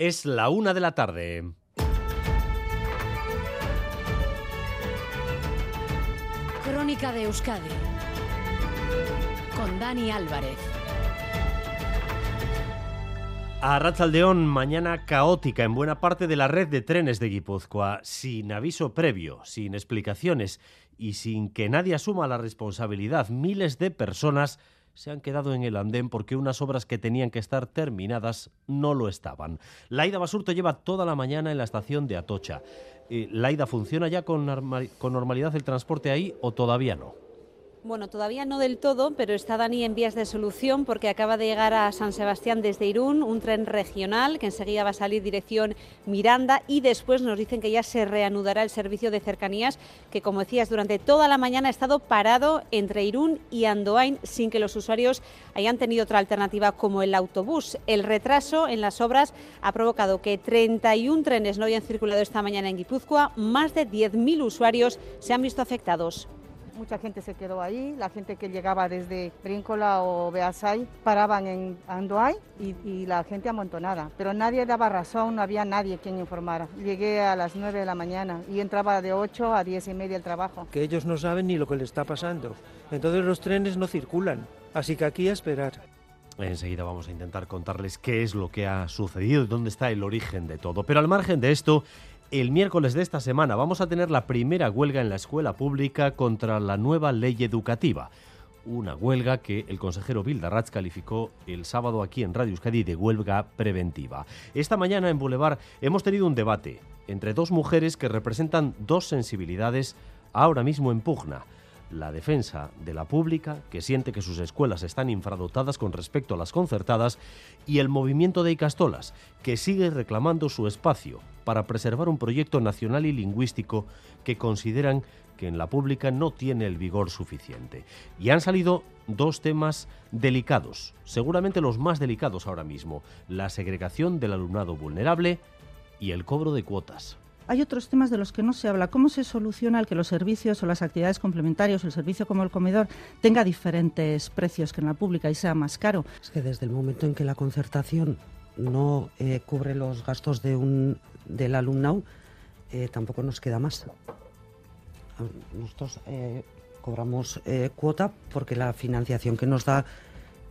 Es la una de la tarde. Crónica de Euskadi con Dani Álvarez. A Ratzaldeón, mañana caótica en buena parte de la red de trenes de Guipúzcoa, sin aviso previo, sin explicaciones y sin que nadie asuma la responsabilidad. Miles de personas se han quedado en el andén porque unas obras que tenían que estar terminadas no lo estaban. Laida Basurto lleva toda la mañana en la estación de Atocha. Eh, Laida, ¿funciona ya con normalidad el transporte ahí o todavía no? Bueno, todavía no del todo, pero está Dani en vías de solución porque acaba de llegar a San Sebastián desde Irún, un tren regional que enseguida va a salir dirección Miranda y después nos dicen que ya se reanudará el servicio de cercanías que, como decías, durante toda la mañana ha estado parado entre Irún y Andoain sin que los usuarios hayan tenido otra alternativa como el autobús. El retraso en las obras ha provocado que 31 trenes no hayan circulado esta mañana en Guipúzcoa, más de 10.000 usuarios se han visto afectados mucha gente se quedó ahí, la gente que llegaba desde Bríncola o Beasay paraban en Andoay y, la gente amontonada, pero nadie daba razón, no había nadie quien informara. Llegué a las 9 de la mañana y entraba de 8 a 10 y media el trabajo. Que ellos no saben ni lo que les está pasando, entonces los trenes no circulan, así que aquí a esperar. Enseguida vamos a intentar contarles qué es lo que ha sucedido y dónde está el origen de todo. Pero al margen de esto, el miércoles de esta semana vamos a tener la primera huelga en la escuela pública contra la nueva ley educativa. Una huelga que el consejero Bildarratz calificó el sábado aquí en Radio Euskadi de huelga preventiva. Esta mañana en Boulevard hemos tenido un debate entre dos mujeres que representan dos sensibilidades ahora mismo en pugna la defensa de la pública, que siente que sus escuelas están infradotadas con respecto a las concertadas, y el movimiento de Icastolas, que sigue reclamando su espacio para preservar un proyecto nacional y lingüístico que consideran que en la pública no tiene el vigor suficiente. Y han salido dos temas delicados, seguramente los más delicados ahora mismo, la segregación del alumnado vulnerable y el cobro de cuotas hay otros temas de los que no se habla. ¿Cómo se soluciona el que los servicios o las actividades complementarias, el servicio como el comedor, tenga diferentes precios que en la pública y sea más caro? Es que desde el momento en que la concertación no eh, cubre los gastos de un, del alumnado, eh, tampoco nos queda más. Nosotros eh, cobramos cuota porque la financiación que nos da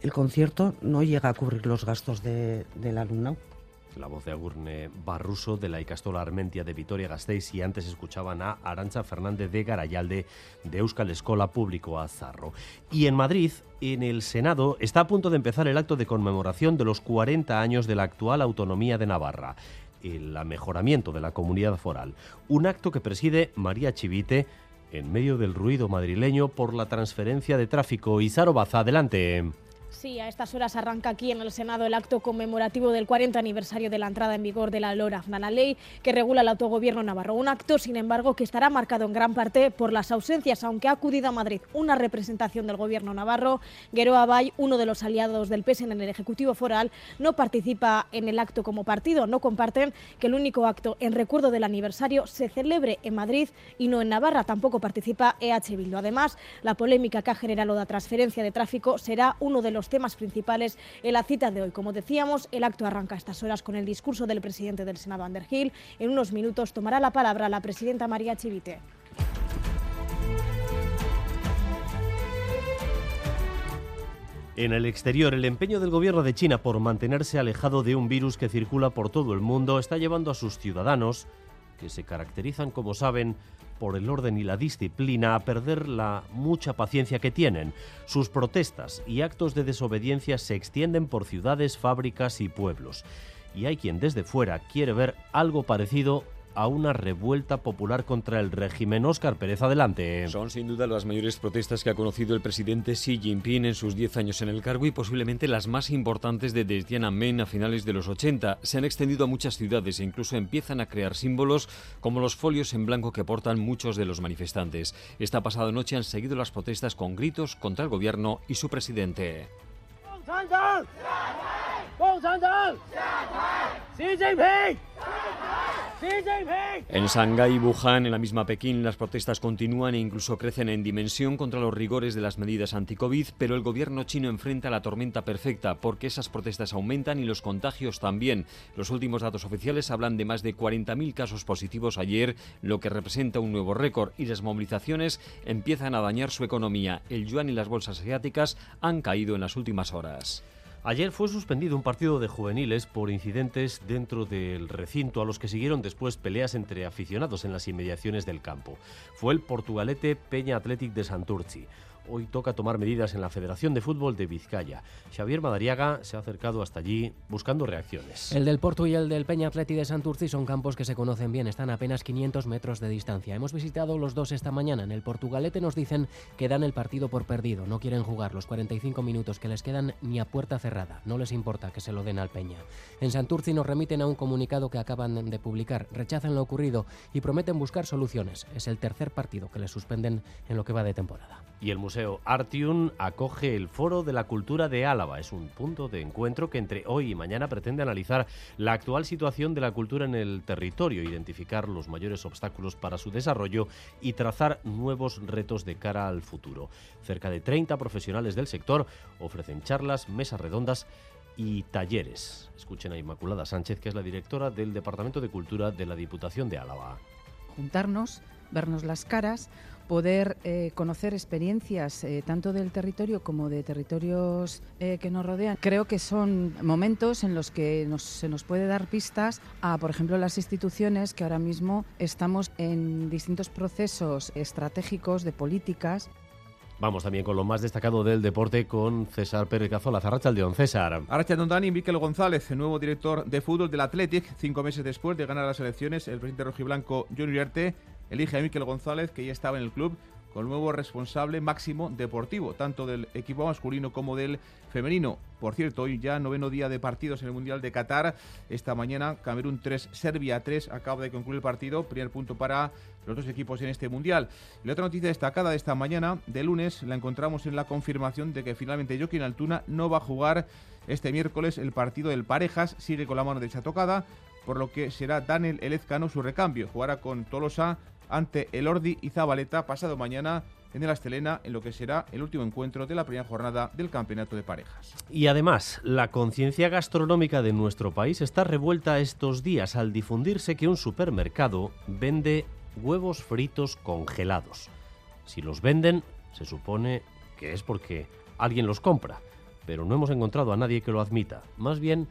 el concierto no llega a cubrir los gastos del alumnado la voz de Agurne Barruso de la Icastola Armentia de Vitoria-Gasteiz y antes escuchaban a Arancha Fernández de Garayalde de Euskal Escola Público Azarro. Y en Madrid, en el Senado, está a punto de empezar el acto de conmemoración de los 40 años de la actual autonomía de Navarra el mejoramiento de la comunidad foral. Un acto que preside María Chivite en medio del ruido madrileño por la transferencia de tráfico. Izaro Baza, adelante. Sí, a estas horas arranca aquí en el Senado el acto conmemorativo del 40 aniversario de la entrada en vigor de la LORA, una ley que regula el autogobierno navarro. Un acto, sin embargo, que estará marcado en gran parte por las ausencias, aunque ha acudido a Madrid una representación del gobierno navarro. Guero Abay, uno de los aliados del PSN en el Ejecutivo Foral, no participa en el acto como partido. No comparten que el único acto en recuerdo del aniversario se celebre en Madrid y no en Navarra. Tampoco participa EH Bildu. Además, la polémica que ha generado la transferencia de tráfico será uno de los los temas principales en la cita de hoy. Como decíamos, el acto arranca a estas horas con el discurso del presidente del Senado, Ander Gil. En unos minutos tomará la palabra la presidenta María Chivite. En el exterior, el empeño del gobierno de China por mantenerse alejado de un virus que circula por todo el mundo está llevando a sus ciudadanos, que se caracterizan, como saben, por el orden y la disciplina a perder la mucha paciencia que tienen. Sus protestas y actos de desobediencia se extienden por ciudades, fábricas y pueblos. Y hay quien desde fuera quiere ver algo parecido a una revuelta popular contra el régimen. Oscar Pérez, adelante. Son sin duda las mayores protestas que ha conocido el presidente Xi Jinping en sus 10 años en el cargo y posiblemente las más importantes desde Tiananmen a finales de los 80. Se han extendido a muchas ciudades e incluso empiezan a crear símbolos como los folios en blanco que portan muchos de los manifestantes. Esta pasada noche han seguido las protestas con gritos contra el gobierno y su presidente. En Shanghái y Wuhan, en la misma Pekín, las protestas continúan e incluso crecen en dimensión contra los rigores de las medidas anti-COVID, pero el gobierno chino enfrenta la tormenta perfecta porque esas protestas aumentan y los contagios también. Los últimos datos oficiales hablan de más de 40.000 casos positivos ayer, lo que representa un nuevo récord y las movilizaciones empiezan a dañar su economía. El yuan y las bolsas asiáticas han caído en las últimas horas. Ayer fue suspendido un partido de juveniles por incidentes dentro del recinto, a los que siguieron después peleas entre aficionados en las inmediaciones del campo. Fue el Portugalete Peña Athletic de Santurci hoy toca tomar medidas en la Federación de Fútbol de Vizcaya. Xavier Madariaga se ha acercado hasta allí buscando reacciones. El del Porto y el del Peña Atleti de Santurci son campos que se conocen bien, están a apenas 500 metros de distancia. Hemos visitado los dos esta mañana. En el Portugalete nos dicen que dan el partido por perdido, no quieren jugar los 45 minutos que les quedan ni a puerta cerrada, no les importa que se lo den al Peña. En Santurci nos remiten a un comunicado que acaban de publicar, rechazan lo ocurrido y prometen buscar soluciones. Es el tercer partido que les suspenden en lo que va de temporada. Y el Museo Artium acoge el Foro de la Cultura de Álava. Es un punto de encuentro que entre hoy y mañana pretende analizar la actual situación de la cultura en el territorio, identificar los mayores obstáculos para su desarrollo y trazar nuevos retos de cara al futuro. Cerca de 30 profesionales del sector ofrecen charlas, mesas redondas y talleres. Escuchen a Inmaculada Sánchez, que es la directora del Departamento de Cultura de la Diputación de Álava. Juntarnos, vernos las caras, poder eh, conocer experiencias eh, tanto del territorio como de territorios eh, que nos rodean. Creo que son momentos en los que nos, se nos puede dar pistas a, por ejemplo, las instituciones que ahora mismo estamos en distintos procesos estratégicos de políticas. Vamos también con lo más destacado del deporte con César Pérez Cazola. Zarracha León. César. Arracha Dani, Miquel González, el nuevo director de fútbol del Athletic, cinco meses después de ganar las elecciones, el presidente rojiblanco John Uriarte elige a Miquel González, que ya estaba en el club, con el nuevo responsable máximo deportivo, tanto del equipo masculino como del femenino. Por cierto, hoy ya noveno día de partidos en el Mundial de Qatar. Esta mañana Camerún 3, Serbia 3. Acaba de concluir el partido. Primer punto para los dos equipos en este Mundial. La otra noticia destacada de esta mañana, de lunes, la encontramos en la confirmación de que finalmente Joaquín Altuna no va a jugar este miércoles el partido del Parejas. Sigue con la mano derecha tocada, por lo que será Daniel Elezcano su recambio. Jugará con Tolosa ante el Ordi y Zabaleta pasado mañana en el Astelena en lo que será el último encuentro de la primera jornada del Campeonato de Parejas. Y además, la conciencia gastronómica de nuestro país está revuelta estos días al difundirse que un supermercado vende huevos fritos congelados. Si los venden, se supone que es porque alguien los compra, pero no hemos encontrado a nadie que lo admita. Más bien,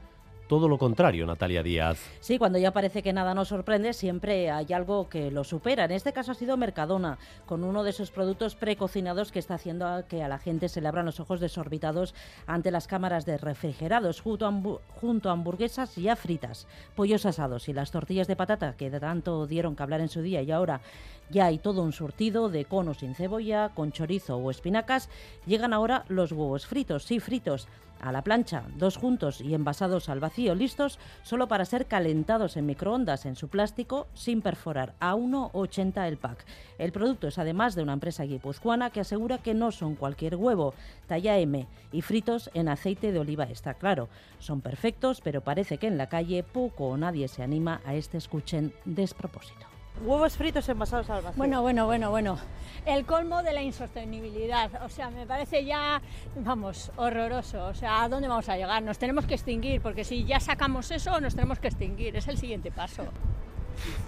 todo lo contrario, Natalia Díaz. Sí, cuando ya parece que nada nos sorprende, siempre hay algo que lo supera. En este caso ha sido Mercadona, con uno de esos productos precocinados que está haciendo que a la gente se le abran los ojos desorbitados ante las cámaras de refrigerados, junto a, junto a hamburguesas ya fritas, pollos asados y las tortillas de patata que tanto dieron que hablar en su día y ahora ya hay todo un surtido de conos sin cebolla, con chorizo o espinacas. Llegan ahora los huevos fritos, sí fritos a la plancha, dos juntos y envasados al vacío, listos solo para ser calentados en microondas en su plástico sin perforar, a 1,80 el pack. El producto es además de una empresa guipuzcoana que asegura que no son cualquier huevo, talla M y fritos en aceite de oliva, está claro. Son perfectos, pero parece que en la calle poco o nadie se anima a este escuchen despropósito. Huevos fritos envasados al vacío. Bueno, bueno, bueno, bueno. El colmo de la insostenibilidad. O sea, me parece ya, vamos, horroroso. O sea, ¿a dónde vamos a llegar? Nos tenemos que extinguir, porque si ya sacamos eso, nos tenemos que extinguir. Es el siguiente paso.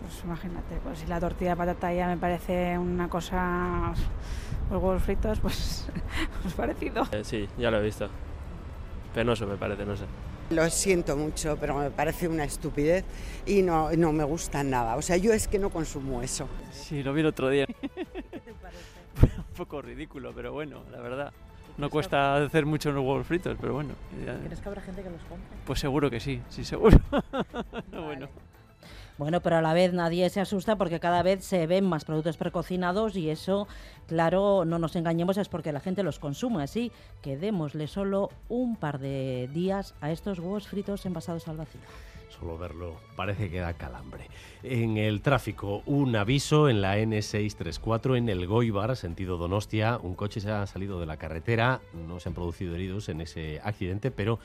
Pues imagínate, pues si la tortilla de patata ya me parece una cosa, los huevos fritos, pues, pues parecido. Eh, sí, ya lo he visto. Penoso me parece, no sé. Lo siento mucho, pero me parece una estupidez y no, no me gusta nada. O sea, yo es que no consumo eso. Sí, lo vi el otro día. Un poco ridículo, pero bueno, la verdad. No cuesta hacer mucho los huevos fritos, pero bueno. ¿Crees que habrá gente que los compre? Pues seguro que sí, sí, seguro. no, bueno. Bueno, pero a la vez nadie se asusta porque cada vez se ven más productos precocinados y eso, claro, no nos engañemos, es porque la gente los consume. Así que démosle solo un par de días a estos huevos fritos envasados al vacío. Solo verlo parece que da calambre. En el tráfico, un aviso en la N634 en el Goibar, sentido Donostia. Un coche se ha salido de la carretera, no se han producido heridos en ese accidente, pero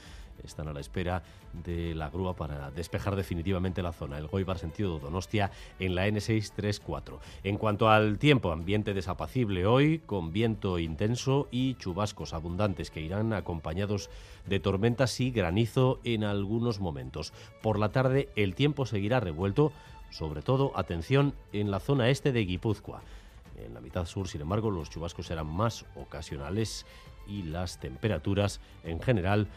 están a la espera de la grúa para despejar definitivamente la zona. El Goibar sentido Donostia en la N634. En cuanto al tiempo, ambiente desapacible hoy, con viento intenso y chubascos abundantes que irán acompañados de tormentas y granizo en algunos momentos. Por la tarde el tiempo seguirá revuelto, sobre todo, atención, en la zona este de Guipúzcoa. En la mitad sur, sin embargo, los chubascos serán más ocasionales y las temperaturas en general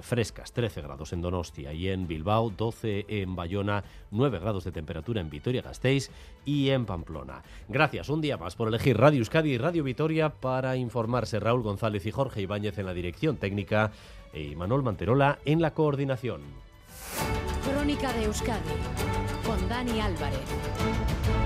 frescas, 13 grados en Donostia y en Bilbao, 12 en Bayona, 9 grados de temperatura en Vitoria-Gasteiz y en Pamplona. Gracias un día más por elegir Radio Euskadi y Radio Vitoria para informarse Raúl González y Jorge Ibáñez en la dirección técnica y Manuel Manterola en la coordinación. Crónica de Euskadi con Dani Álvarez.